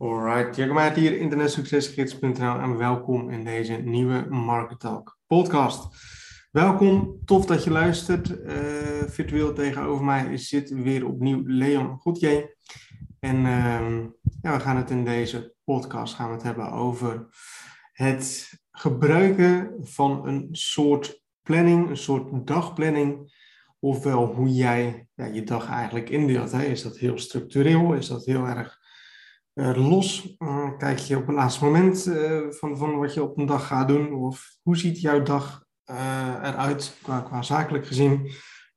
Alright, Jacob hier, internetsuccesgids.nl en welkom in deze nieuwe Market Talk podcast. Welkom, tof dat je luistert. Uh, virtueel tegenover mij zit weer opnieuw Leon Goedje. En uh, ja, we gaan het in deze podcast gaan we het hebben over het gebruiken van een soort planning, een soort dagplanning. Ofwel hoe jij ja, je dag eigenlijk indeelt. Hè. Is dat heel structureel? Is dat heel erg los? Uh, kijk je op het laatste moment uh, van, van wat je op een dag gaat doen? Of hoe ziet jouw dag eruit qua, qua zakelijk gezien?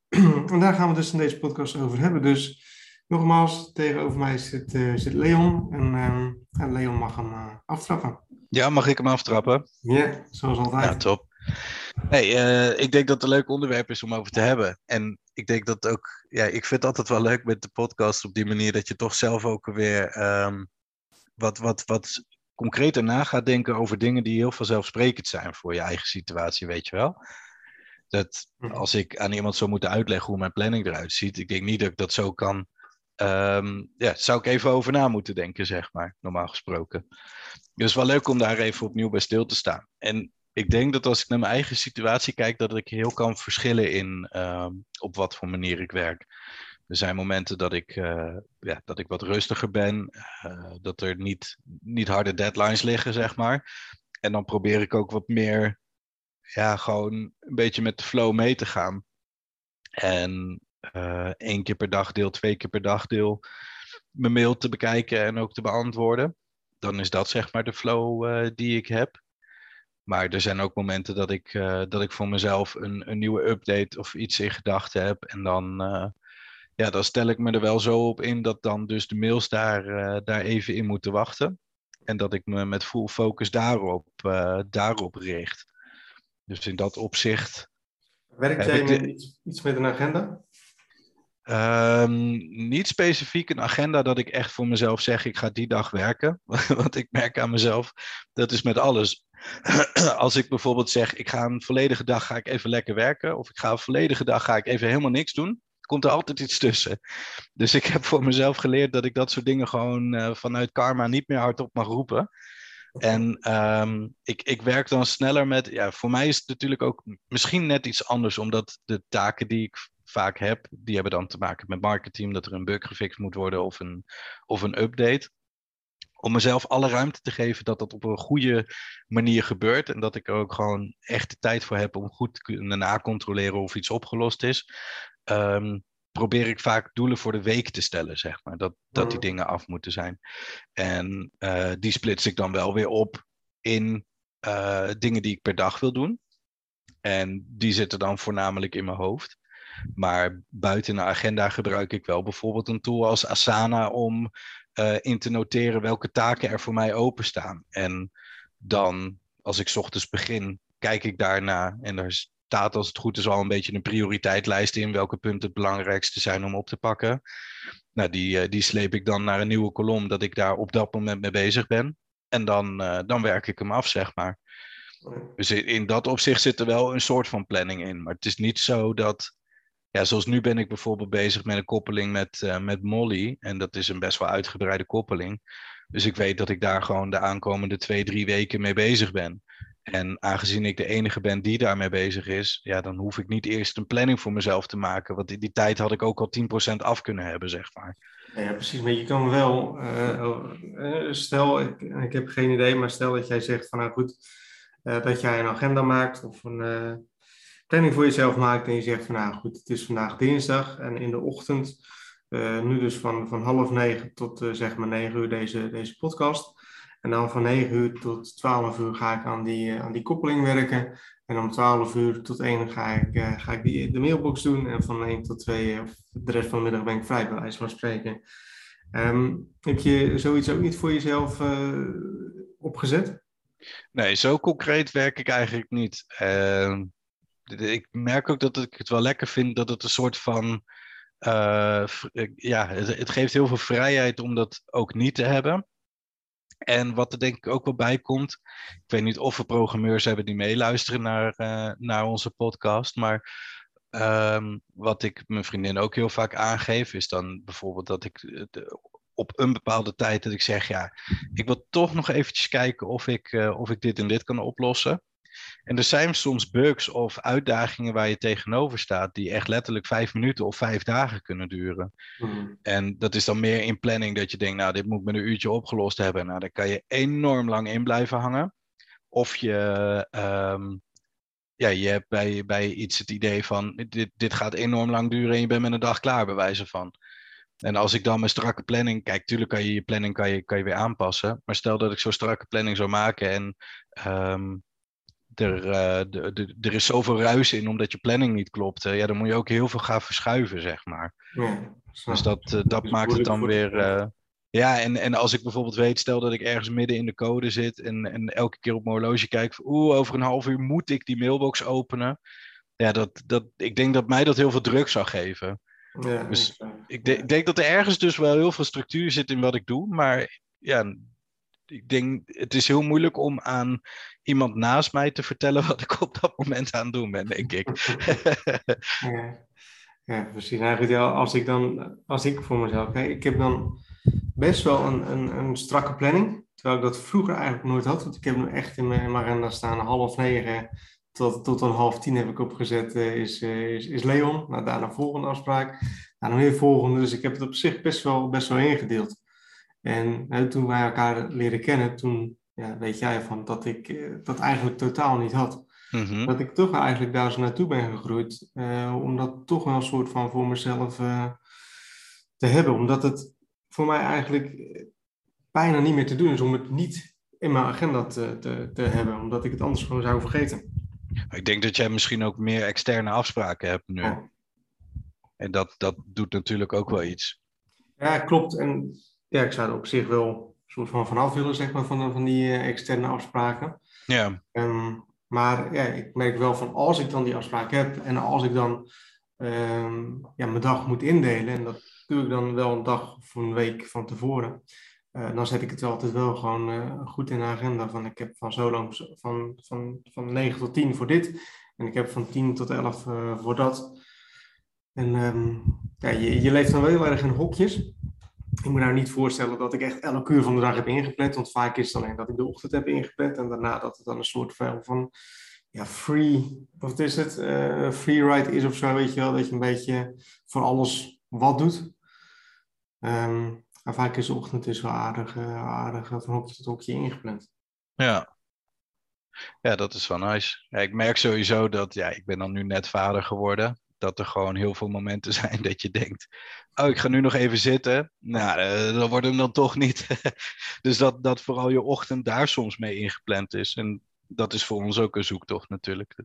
en daar gaan we dus in deze podcast over hebben. Dus nogmaals, tegenover mij zit, zit Leon. En, en, Leon mag hem aftrappen. Ja, mag ik hem aftrappen? Ja, zoals altijd. Ja, top. Hey, ik denk dat het een leuk onderwerp is om over te hebben. En ik denk dat ook, ja, ik vind het altijd wel leuk met de podcast op die manier dat je toch zelf ook weer um, wat, wat, wat concreter na gaat denken over dingen die heel vanzelfsprekend zijn voor je eigen situatie, weet je wel. Dat mhm. als ik aan iemand zou moeten uitleggen hoe mijn planning eruit ziet, ik denk niet dat ik dat zo kan. Um, ja, zou ik even over na moeten denken, zeg maar, normaal gesproken. Dus wel leuk om daar even opnieuw bij stil te staan. En ik denk dat als ik naar mijn eigen situatie kijk, dat ik heel kan verschillen in um, op wat voor manier ik werk. Er zijn momenten dat ik, uh, ja, dat ik wat rustiger ben, uh, dat er niet, niet harde deadlines liggen, zeg maar. En dan probeer ik ook wat meer, ja, gewoon een beetje met de flow mee te gaan. En uh, één keer per dag deel, twee keer per dag deel, mijn mail te bekijken en ook te beantwoorden. Dan is dat zeg maar de flow die ik heb. Maar er zijn ook momenten dat ik, uh, dat ik voor mezelf een, een nieuwe update of iets in gedachten heb. En dan, uh, ja, dan stel ik me er wel zo op in dat dan dus de mails daar, uh, daar even in moeten wachten. En dat ik me met full focus daarop, daarop richt. Dus in dat opzicht. Werkt jij iets, iets met een agenda? Um, niet specifiek een agenda dat ik echt voor mezelf zeg, ik ga die dag werken. Want ik merk aan mezelf, dat is met alles. Als ik bijvoorbeeld zeg, ik ga een volledige dag ga ik even lekker werken. Of ik ga een volledige dag ga ik even helemaal niks doen. Komt er altijd iets tussen. Dus ik heb voor mezelf geleerd dat ik dat soort dingen gewoon uh, vanuit karma niet meer hardop mag roepen. En um, ik, ik werk dan sneller met. Ja, voor mij is het natuurlijk ook misschien net iets anders, omdat de taken die ik vaak heb, die hebben dan te maken met marketing, dat er een bug gefixt moet worden of een, of een update. Om mezelf alle ruimte te geven dat dat op een goede manier gebeurt. En dat ik er ook gewoon echt de tijd voor heb om goed te kunnen nacontroleren of iets opgelost is. Um, probeer ik vaak doelen voor de week te stellen, zeg maar. Dat, dat die mm. dingen af moeten zijn. En uh, die splits ik dan wel weer op in uh, dingen die ik per dag wil doen. En die zitten dan voornamelijk in mijn hoofd. Maar buiten de agenda gebruik ik wel bijvoorbeeld een tool als Asana om uh, in te noteren welke taken er voor mij openstaan. En dan, als ik ochtends begin, kijk ik daarna en daar staat als het goed is al een beetje een prioriteit in welke punten het belangrijkste zijn om op te pakken. Nou, die, uh, die sleep ik dan naar een nieuwe kolom, dat ik daar op dat moment mee bezig ben. En dan, uh, dan werk ik hem af, zeg maar. Dus in, in dat opzicht zit er wel een soort van planning in. Maar het is niet zo dat ja, zoals nu ben ik bijvoorbeeld bezig met een koppeling met, uh, met Molly. En dat is een best wel uitgebreide koppeling. Dus ik weet dat ik daar gewoon de aankomende twee, drie weken mee bezig ben. En aangezien ik de enige ben die daarmee bezig is, ja, dan hoef ik niet eerst een planning voor mezelf te maken. Want in die tijd had ik ook al 10% af kunnen hebben, zeg maar. Ja, precies. Maar je kan wel, uh, stel, ik, ik, heb geen idee, maar stel dat jij zegt van nou goed, dat jij een agenda maakt of een planning voor jezelf maakt en je zegt van nou goed, het is vandaag dinsdag en in de ochtend, uh, nu dus van, van half negen tot uh, zeg maar negen uur deze, deze podcast. En dan van 9 uur tot 12 uur ga ik aan die, uh, aan die koppeling werken. En om 12 uur tot 1 ga ik, ga ik die, de mailbox doen. En van 1 tot 2 of de rest van de middag ben ik vrij, bij wijze van spreken. Um, heb je zoiets ook niet voor jezelf opgezet? Nee, zo concreet werk ik eigenlijk niet. Uh, ik merk ook dat ik het wel lekker vind dat het een soort van. Uh, ja, het, geeft heel veel vrijheid om dat ook niet te hebben. En wat er denk ik ook wel bij komt. Ik weet niet of we programmeurs hebben die meeluisteren naar, uh, naar onze podcast. Maar um, wat ik mijn vriendin ook heel vaak aangeef, is dan bijvoorbeeld dat ik op een bepaalde tijd dat ik zeg, ja, ik wil toch nog eventjes kijken of ik, of ik dit en dit kan oplossen. En er zijn soms bugs of uitdagingen waar je tegenover staat, die echt letterlijk vijf minuten of vijf dagen kunnen duren. Mm. En dat is dan meer in planning dat je denkt, nou, dit moet ik met een uurtje opgelost hebben. Nou, daar kan je enorm lang in blijven hangen. Of je, um, ja, je hebt bij, bij iets het idee van, dit, dit gaat enorm lang duren en je bent met een dag klaar, bij wijze van. En als ik dan mijn strakke planning, kijk, tuurlijk kan je je planning kan je, kan je weer aanpassen. Maar stel dat ik zo'n strakke planning zou maken en um, er, de, de, er is zoveel ruis in omdat je planning niet klopt. ja, dan moet je ook heel veel gaan verschuiven, zeg maar. Ja, dus dat, uh, dat maakt het dan weer. Ja, en, en als ik bijvoorbeeld weet, stel dat ik ergens midden in de code zit en, en elke keer op mijn horloge kijk, oeh, over een half uur moet ik die mailbox openen. Ja, dat, dat, ik denk dat mij dat heel veel druk zou geven. Ja, dus ik, de, ik, denk dat er ergens dus wel heel veel structuur zit in wat ik doe. Maar ja, ik denk, het is heel moeilijk om aan iemand naast mij te vertellen wat ik op dat moment aan het doen ben, denk ik. ja. ja, precies. Als ik dan, als ik voor mezelf kijk, ik heb dan best wel een, een, een strakke planning. Terwijl ik dat vroeger eigenlijk nooit had. Want ik heb nu echt in mijn, agenda staan half negen tot, tot een half tien heb ik opgezet, uh, is, uh, is, is Leon. Nou, daarna volgende afspraak. Daarna weer volgende. Dus ik heb het op zich best wel, best wel ingedeeld. En toen wij elkaar leren kennen, toen ja, weet jij van dat ik uh, dat eigenlijk totaal niet had. Mhm. Dat ik toch eigenlijk daar zo naartoe ben gegroeid. om dat toch wel een soort van voor mezelf te hebben. Omdat het voor mij eigenlijk bijna niet meer te doen is om het niet in mijn agenda te, te, te hebben. Omdat ik het anders gewoon zou vergeten. Ik denk dat jij misschien ook meer externe afspraken hebt nu. En dat, dat doet natuurlijk ook wel iets. Ja, klopt. En ja, ik zou er op zich wel een soort van vanaf willen, zeg maar, van, van die uh, externe afspraken. Ja. Um, maar ja, ik merk wel van als ik dan die afspraak heb en als ik dan um, ja, mijn dag moet indelen, en dat doe ik dan wel een dag of een week van tevoren, uh, dan zet ik het wel altijd wel gewoon uh, goed in de agenda. Van ik heb van zo lang, van, van, van 9 tot 10 voor dit. En ik heb van 10 tot 11 uh, voor dat. En um, ja, je, je leeft dan wel heel erg in hokjes. Ik moet nou niet voorstellen dat ik echt elke uur van de dag heb ingepland. Want vaak is het alleen dat ik de ochtend heb ingepland. En daarna dat het dan een soort van ja, free, wat is het? free ride is of zo, weet je wel. Dat je een beetje voor alles wat doet. Um, maar vaak is de ochtend is wel aardig, uh, aardig van hokje tot hokje ingepland. Ja. Ja, dat is wel nice. Ik merk sowieso dat, ja, ik ben dan nu net vader geworden. Dat er gewoon heel veel momenten zijn dat je denkt, oh, ik ga nu nog even zitten. Nou, uh, dan wordt hem dan toch niet. dus dat, dat vooral je ochtend daar soms mee ingepland is. En dat is voor ons ook een zoektocht natuurlijk.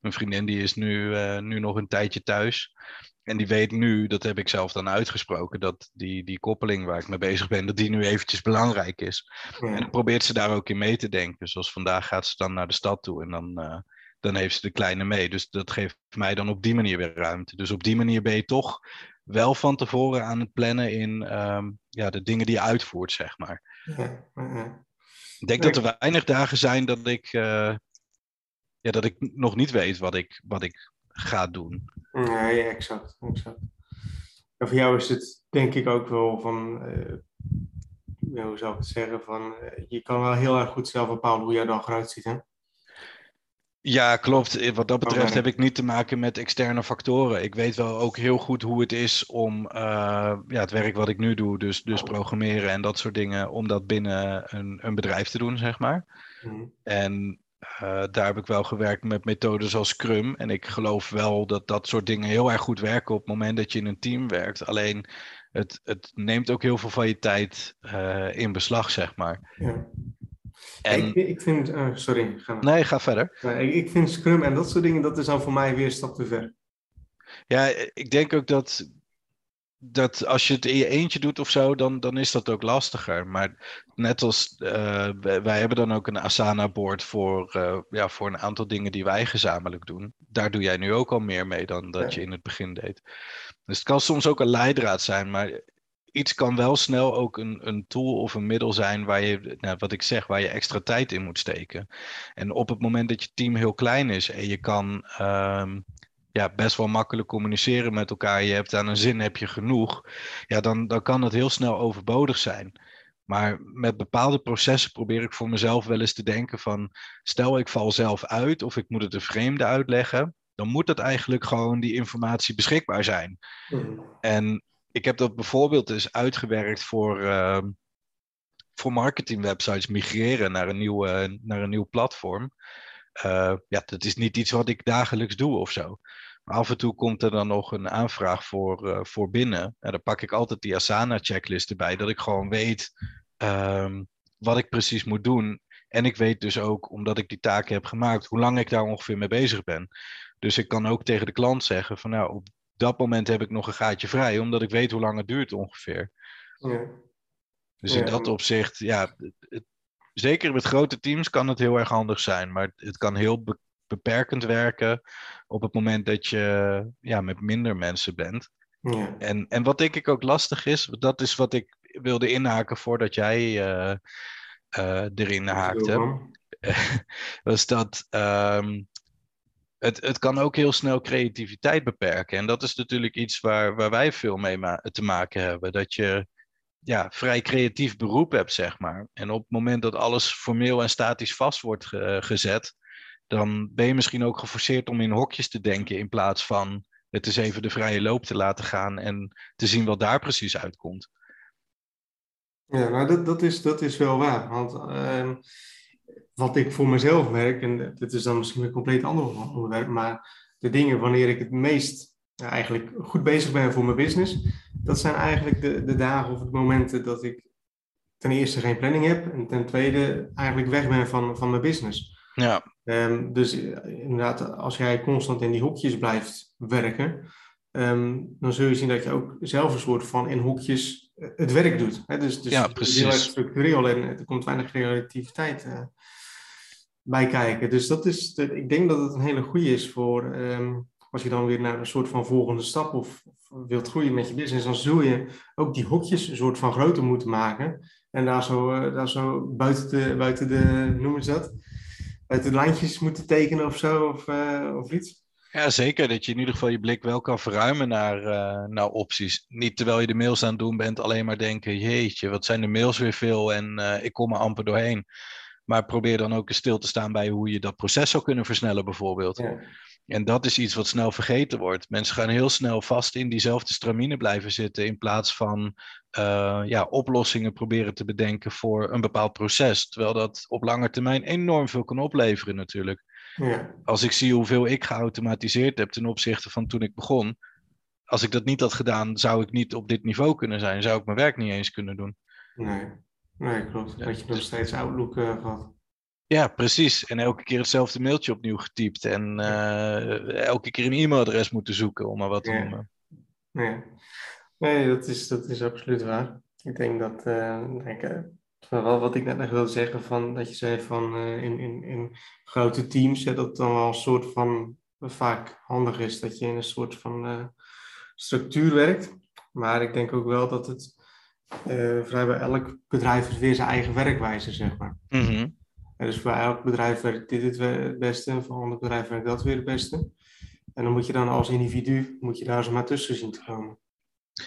Mijn vriendin die is nu, uh, nu nog een tijdje thuis. En die weet nu, dat heb ik zelf dan uitgesproken, dat die, die koppeling waar ik mee bezig ben, dat die nu eventjes belangrijk is. En dan probeert ze daar ook in mee te denken. Zoals vandaag gaat ze dan naar de stad toe en dan, uh, dan heeft ze de kleine mee. Dus dat geeft mij dan op die manier weer ruimte. Dus op die manier ben je toch wel van tevoren aan het plannen in um, ja, de dingen die je uitvoert, zeg maar. Ja, ik denk dat er weinig dagen zijn dat ik, uh, ja, dat ik nog niet weet wat ik, wat ik ga doen. Ja, ja exact. exact. En voor jou is het denk ik ook wel van, uh, hoe zou ik het zeggen, van, uh, je kan wel heel erg goed zelf bepalen hoe jouw dag eruit ziet, hè? Ja, klopt. Wat dat betreft heb ik niet te maken met externe factoren. Ik weet wel ook heel goed hoe het is om uh, ja, het werk wat ik nu doe, dus, dus programmeren en dat soort dingen, om dat binnen een, een bedrijf te doen, zeg maar. Mm. En uh, daar heb ik wel gewerkt met methodes als Scrum. En ik geloof wel dat dat soort dingen heel erg goed werken op het moment dat je in een team werkt. Alleen het, het neemt ook heel veel van je tijd uh, in beslag, zeg maar. Ja. En... Ik, ik vind, uh, sorry. Ga nee, ga verder. ik vind Scrum en dat soort dingen, dat is dan voor mij weer een stap te ver. Ja, ik denk ook dat dat als je het in je eentje doet of zo, dan, dan is dat ook lastiger. Maar net als uh, wij, hebben dan ook een Asana-board voor, uh, ja, voor een aantal dingen die wij gezamenlijk doen. Daar doe jij nu ook al meer mee dan dat je in het begin deed. Dus het kan soms ook een leidraad zijn, maar iets kan wel snel ook een, een tool of een middel zijn waar je, nou, wat ik zeg, waar je extra tijd in moet steken. En op het moment dat je team heel klein is en je kan. Um, ja, best wel makkelijk communiceren met elkaar. Je hebt aan een zin heb je genoeg. Ja, dan, dan kan het heel snel overbodig zijn. Maar met bepaalde processen probeer ik voor mezelf wel eens te denken van, stel ik val zelf uit of ik moet het een vreemde uitleggen, dan moet dat eigenlijk gewoon die informatie beschikbaar zijn. Mhm. En ik heb dat bijvoorbeeld dus uitgewerkt voor, uh, voor marketingwebsites migreren naar een nieuw, naar een nieuw platform. Uh, ja, dat is niet iets wat ik dagelijks doe of zo. Maar af en toe komt er dan nog een aanvraag voor, uh, voor binnen. En dan pak ik altijd die Asana-checklist erbij, dat ik gewoon weet um, wat ik precies moet doen. En ik weet dus ook, omdat ik die taken heb gemaakt, hoe lang ik daar ongeveer mee bezig ben. Dus ik kan ook tegen de klant zeggen van nou, op dat moment heb ik nog een gaatje vrij, omdat ik weet hoe lang het duurt ongeveer. Ja. Dus in dat opzicht, ja, het, zeker met grote teams kan het heel erg handig zijn, maar het kan heel beperkend werken op het moment dat je ja, met minder mensen bent. Ja. En, en wat denk ik ook lastig is, dat is wat ik wilde inhaken voordat jij uh, uh, erin haakte, was dat um, het, het kan ook heel snel creativiteit beperken. En dat is natuurlijk iets waar, waar wij veel mee te maken hebben. Dat je ja, vrij creatief beroep hebt, zeg maar. En op het moment dat alles formeel en statisch vast wordt gezet, dan ben je misschien ook geforceerd om in hokjes te denken in plaats van het eens even de vrije loop te laten gaan en te zien wat daar precies uitkomt. Ja, nou dat, dat, is, dat is wel waar. Want uh, wat ik voor mezelf merk, en dit is dan misschien een compleet ander onderwerp, maar de dingen wanneer ik het meest ja, eigenlijk goed bezig ben voor mijn business, dat zijn eigenlijk de, de dagen of de momenten dat ik ten eerste geen planning heb en ten tweede eigenlijk weg ben van, van mijn business. Ja. Um, dus eh, inderdaad, als jij constant in die hokjes blijft werken, um, dan zul je zien dat je ook zelf een soort van in hokjes eh, het werk doet. Hè? Dus, dus ja, precies. heel erg structureel en er komt weinig creativiteit uh, bij kijken. Dus dat is, ik denk dat het een hele goede is voor um, als je dan weer naar een soort van volgende stap of, wilt groeien met je business, dan zul je ook die hokjes een soort van groter moeten maken. En daar zo, uh, daar zo buiten, de, buiten de, noemen ze dat? Buiten de lijntjes moeten tekenen of zo, of, uh, of iets. Ja, zeker. Dat je in ieder geval je blik wel kan verruimen naar, uh, naar opties. Niet terwijl je de mails aan het doen bent, alleen maar denken: jeetje, wat zijn de mails weer veel en ik kom er amper doorheen. Maar probeer dan ook eens stil te staan bij hoe je dat proces zou kunnen versnellen, bijvoorbeeld. Ja. En dat is iets wat snel vergeten wordt. Mensen gaan heel snel vast in diezelfde stramine blijven zitten, in plaats van uh, ja, oplossingen proberen te bedenken voor een bepaald proces. Terwijl dat op lange termijn enorm veel kan opleveren, natuurlijk. Ja. Als ik zie hoeveel ik geautomatiseerd heb ten opzichte van toen ik begon. Als ik dat niet had gedaan, zou ik niet op dit niveau kunnen zijn. Zou ik mijn werk niet eens kunnen doen. Nee, nee klopt. Dat je nog steeds Outlook uh, gehad. Ja, precies. En elke keer hetzelfde mailtje opnieuw getypt. En uh, elke keer een e-mailadres moeten zoeken, om maar wat te ja. noemen. Nee, nee dat, is, dat is absoluut waar. Ik denk dat, uh, denk, wel wat ik net nog wilde zeggen, van, dat je zei van uh, in, in, in grote teams, ja, dat het dan wel een soort van vaak handig is dat je in een soort van uh, structuur werkt. Maar ik denk ook wel dat het uh, vrijwel elk bedrijf weer zijn eigen werkwijze, zeg maar. Mm -hmm. dus voor elk bedrijf werkt dit het beste en voor een ander bedrijf werkt dat weer het beste. En dan moet je dan als individu, moet je daar zo maar tussen zien te komen.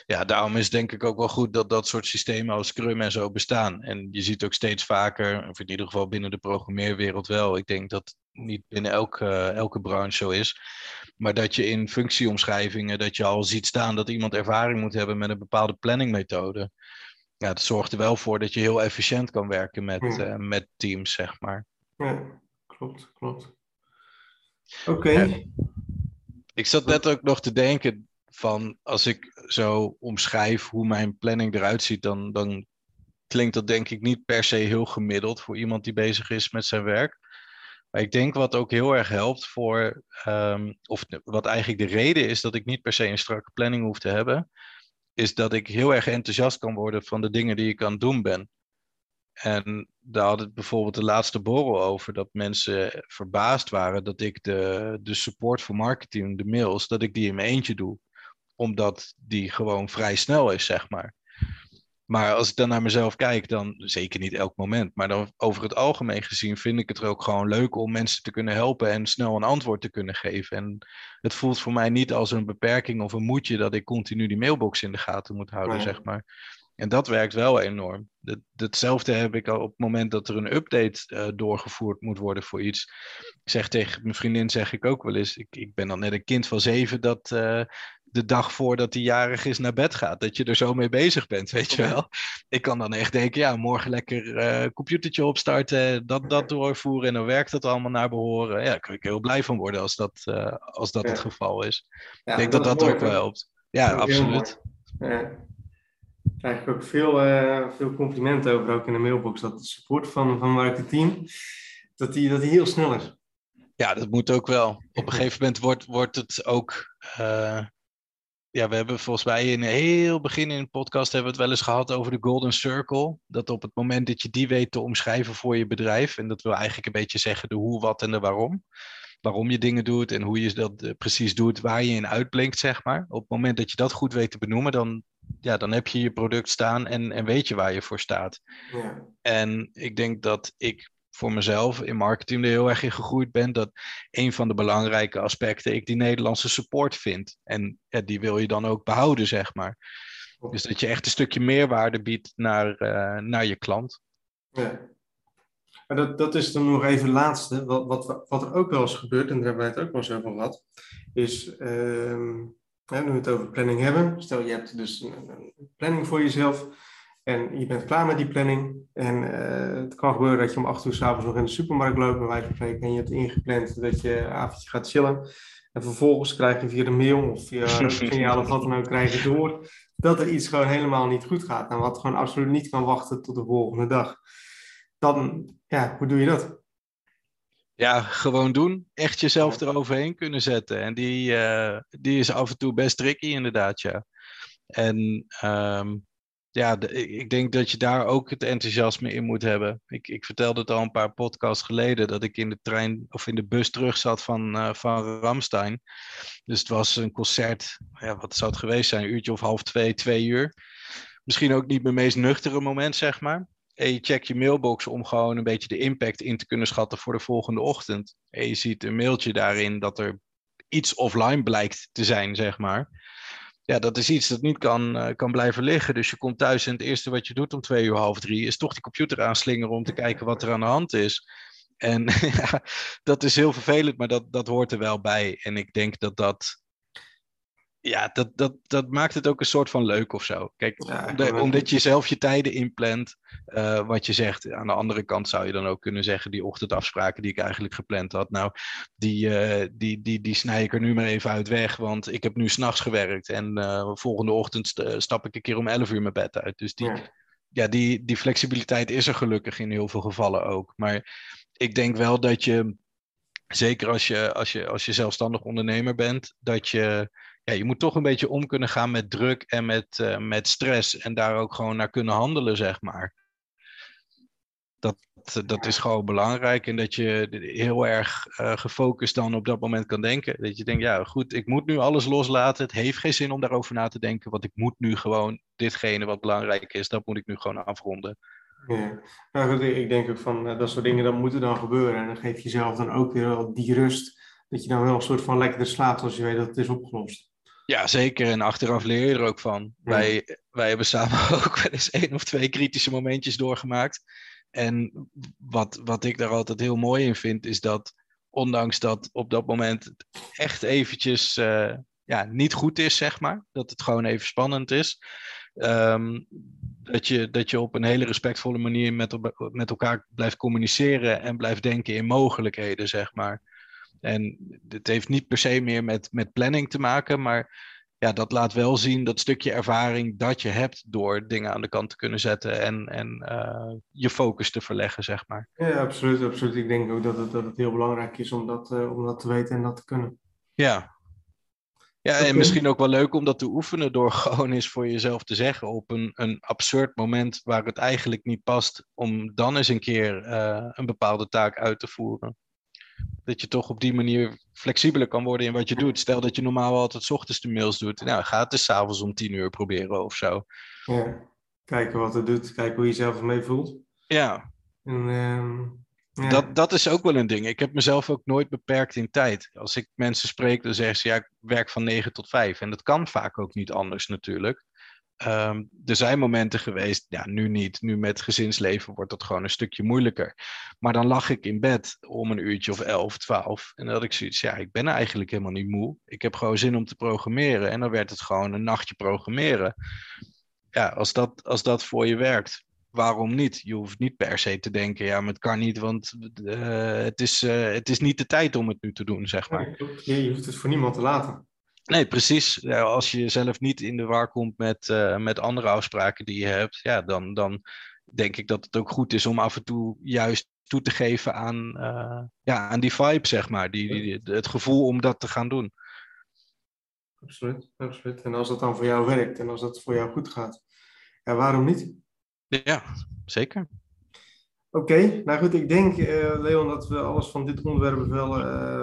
Ja, daarom is denk ik ook wel goed dat dat soort systemen als Scrum en zo bestaan. En je ziet ook steeds vaker, of in ieder geval binnen de programmeerwereld wel. Ik denk dat niet binnen elke, elke branche zo is. Maar dat je in functieomschrijvingen, dat je al ziet staan dat iemand ervaring moet hebben met een bepaalde planningmethode. Ja, dat zorgt er wel voor dat je heel efficiënt kan werken met, uh, met teams, zeg maar. Ja, klopt, klopt. Oké. Ik zat net ook nog te denken, van als ik zo omschrijf hoe mijn planning eruit ziet, dan, dan klinkt dat denk ik niet per se heel gemiddeld voor iemand die bezig is met zijn werk. Maar ik denk wat ook heel erg helpt voor, um, of wat eigenlijk de reden is dat ik niet per se een strakke planning hoef te hebben, is dat ik heel erg enthousiast kan worden van de dingen die ik aan het doen ben. En daar had het bijvoorbeeld de laatste borrel over dat mensen verbaasd waren dat ik de, de support voor marketing, de mails, dat ik die in mijn eentje doe omdat die gewoon vrij snel is, zeg maar. Maar als ik dan naar mezelf kijk, dan zeker niet elk moment. Maar dan over het algemeen gezien vind ik het er ook gewoon leuk om mensen te kunnen helpen en snel een antwoord te kunnen geven. En het voelt voor mij niet als een beperking of een moedje dat ik continu die mailbox in de gaten moet houden, zeg maar. En dat werkt wel enorm. Dat, hetzelfde heb ik al op het moment dat er een update uh, doorgevoerd moet worden voor iets. Ik zeg tegen mijn vriendin, zeg ik ook wel eens, ik, ik ben dan net een kind van zeven dat, uh, de dag voordat hij jarig is naar bed gaat. Dat je er zo mee bezig bent, weet je wel. Ik kan dan echt denken, ja, morgen lekker uh, computertje opstarten, dat, dat doorvoeren en dan werkt het allemaal naar behoren. Ja, daar kan ik heel blij van worden als dat, uh, als dat het geval is. ik denk dat dat, ook wel helpt. Ja, absoluut. Ja. Krijg ik ook veel, uh, veel complimenten over, ook in de mailbox, dat de support van, van Mark Team, dat die, dat die heel snel is. Ja, dat moet ook wel. Op een gegeven moment wordt, wordt het ook ja, we hebben volgens mij in een heel begin in de podcast hebben we het wel eens gehad over de Golden Circle. Dat op het moment dat je die weet te omschrijven voor je bedrijf, en dat wil eigenlijk een beetje zeggen de hoe, wat en de waarom. Waarom je dingen doet en hoe je dat eh, precies doet, waar je in uitblinkt, zeg maar. Op het moment dat je dat goed weet te benoemen, dan, ja, dan heb je je product staan en, en weet je waar je voor staat. Ja. En ik denk dat ik voor mezelf in marketing er heel erg in gegroeid ben, dat een van de belangrijke aspecten ik die Nederlandse support vind. En ja, die wil je dan ook behouden, zeg maar. Dus dat je echt een stukje meerwaarde biedt naar, uh, naar je klant. Ja. Maar dat, dat is dan nog even het laatste. Wat, wat, wat er ook wel eens gebeurt, en daar hebben wij het ook wel eens over gehad, is, uh, nu we het over planning hebben, stel je hebt dus een, een planning voor jezelf, en je bent klaar met die planning. En uh, het kan gebeuren dat je om acht uur s'avonds nog in de supermarkt loopt, bij wijze van spreken. En je hebt ingepland dat je een avondje gaat chillen. En vervolgens krijg je via de mail of via signaal of wat dan ook, krijg je door dat er iets gewoon helemaal niet goed gaat. En wat gewoon absoluut niet kan wachten tot de volgende dag. Dan, ja, hoe doe je dat? Ja, gewoon doen. Echt jezelf eroverheen kunnen zetten. En die, uh, die is af en toe best tricky, inderdaad, ja. En um, ja, ik denk dat je daar ook het enthousiasme in moet hebben. Ik, ik vertelde het al een paar podcasts geleden dat ik in de trein of in de bus terug zat van, uh, van Ramstein. Dus het was een concert, ja, wat zou het geweest zijn? Een uurtje of half twee, twee uur. Misschien ook niet mijn meest nuchtere moment, zeg maar. En je checkt je mailbox om gewoon een beetje de impact in te kunnen schatten voor de volgende ochtend. En je ziet een mailtje daarin dat er iets offline blijkt te zijn, zeg maar ja, dat is iets dat niet kan, uh, kan blijven liggen. Dus je komt thuis en het eerste wat je doet om twee uur half drie is toch die computer aanslingeren om te kijken wat er aan de hand is. En ja, dat is heel vervelend, maar dat, dat hoort er wel bij. En ik denk dat dat ja, dat, dat, dat maakt het ook een soort van leuk of zo. Kijk, omdat je zelf je tijden inplant, uh, wat je zegt. Aan de andere kant zou je dan ook kunnen zeggen, die ochtendafspraken die ik eigenlijk gepland had, nou, die, uh, die, die, die snij ik er nu maar even uit weg, want ik heb nu s'nachts gewerkt en uh, volgende ochtend stap ik een keer om 11 uur mijn bed uit. Dus die, ja. ja, die, die flexibiliteit is er gelukkig in heel veel gevallen ook. Maar ik denk wel dat je, zeker als je, als je, als je zelfstandig ondernemer bent, dat je ja, je moet toch een beetje om kunnen gaan met druk en met, uh, met stress. En daar ook gewoon naar kunnen handelen, zeg maar. Dat, dat is gewoon belangrijk. En dat je heel erg uh, gefocust dan op dat moment kan denken. Dat je denkt, ja goed, ik moet nu alles loslaten. Het heeft geen zin om daarover na te denken. Want ik moet nu gewoon ditgene wat belangrijk is, dat moet ik nu gewoon afronden. Ja, nou, ik denk ook van uh, dat soort dingen, dat moeten dan gebeuren. En dan geef je jezelf dan ook weer wel die rust. Dat je dan wel een soort van lekkerder slaapt als je weet dat het is opgelost. Ja, zeker. En achteraf leer je er ook van. Wij, wij hebben samen ook wel eens één of twee kritische momentjes doorgemaakt. En wat, wat ik daar altijd heel mooi in vind, is dat ondanks dat op dat moment echt eventjes uh, ja, niet goed is, zeg maar. Dat het gewoon even spannend is. Um, dat, je, dat je op een hele respectvolle manier met, met elkaar blijft communiceren en blijft denken in mogelijkheden, zeg maar. En het heeft niet per se meer met, met planning te maken, maar ja, dat laat wel zien dat stukje ervaring dat je hebt door dingen aan de kant te kunnen zetten en, en uh, je focus te verleggen, zeg maar. Ja, absoluut, absoluut. Ik denk ook dat het, dat het heel belangrijk is om dat, uh, om dat te weten en dat te kunnen. Ja. Ja, en misschien ook wel leuk om dat te oefenen door gewoon eens voor jezelf te zeggen op een, een absurd moment waar het eigenlijk niet past, om dan eens een keer uh, een bepaalde taak uit te voeren dat je toch op die manier flexibeler kan worden in wat je doet. Stel dat je normaal altijd s ochtends de mails doet. Nou, ga het dus s'avonds om tien uur proberen of zo. Ja. kijken wat het doet, kijken hoe je jezelf ermee voelt. Ja. En, ehm, ja. Dat, dat is ook wel een ding. Ik heb mezelf ook nooit beperkt in tijd. Als ik mensen spreek, dan zeggen ze ja, ik werk van 9 tot 5. En dat kan vaak ook niet anders natuurlijk. Ehm, er zijn momenten geweest, ja, nu niet. Nu met gezinsleven wordt dat gewoon een stukje moeilijker. Maar dan lag ik in bed om een uurtje of 11, 12. En dan had ik zoiets, ja, ik ben eigenlijk helemaal niet moe. Ik heb gewoon zin om te programmeren. En dan werd het gewoon een nachtje programmeren. Ja, als dat, als dat voor je werkt, waarom niet? Je hoeft niet per se te denken, ja, maar het kan niet, want uh, het, is, uh, het is niet de tijd om het nu te doen, zeg maar. Je hoeft het voor niemand te laten. Nee, precies. Als je zelf niet in de war komt met, uh, met andere afspraken die je hebt, ja, dan, dan denk ik dat het ook goed is om af en toe juist toe te geven aan, ja, aan die vibe, zeg maar. Die, die, het gevoel om dat te gaan doen. Absoluut, absoluut. En als dat dan voor jou werkt en als dat voor jou goed gaat, ja, waarom niet? Ja, zeker. Oké, nou goed, ik denk, uh, Leon, dat we alles van dit onderwerp wel,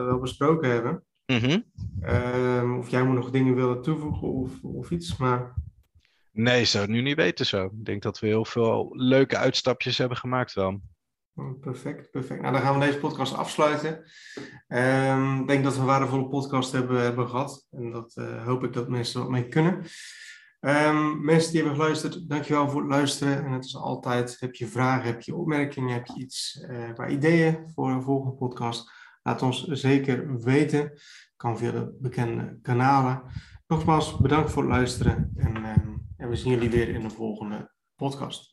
wel besproken hebben. Mm -hmm. uh, of jij moet nog dingen willen toevoegen of, of iets, maar... Nee, zou het nu niet weten zo. Ik denk dat we heel veel leuke uitstapjes hebben gemaakt wel. Oh, perfect, perfect. Nou, dan gaan we deze podcast afsluiten. Ehm, ik denk dat we een waardevolle podcast hebben, hebben gehad. En dat uh, hoop ik dat mensen wat mee kunnen. Um, mensen die hebben geluisterd, dankjewel voor het luisteren. En het is altijd, heb je vragen, heb je opmerkingen, heb je iets uh, waar ideeën voor een volgende podcast? Laat ons zeker weten. Kan via de bekende kanalen. Nogmaals, bedankt voor het luisteren. En, um, en we zien jullie weer in de volgende podcast.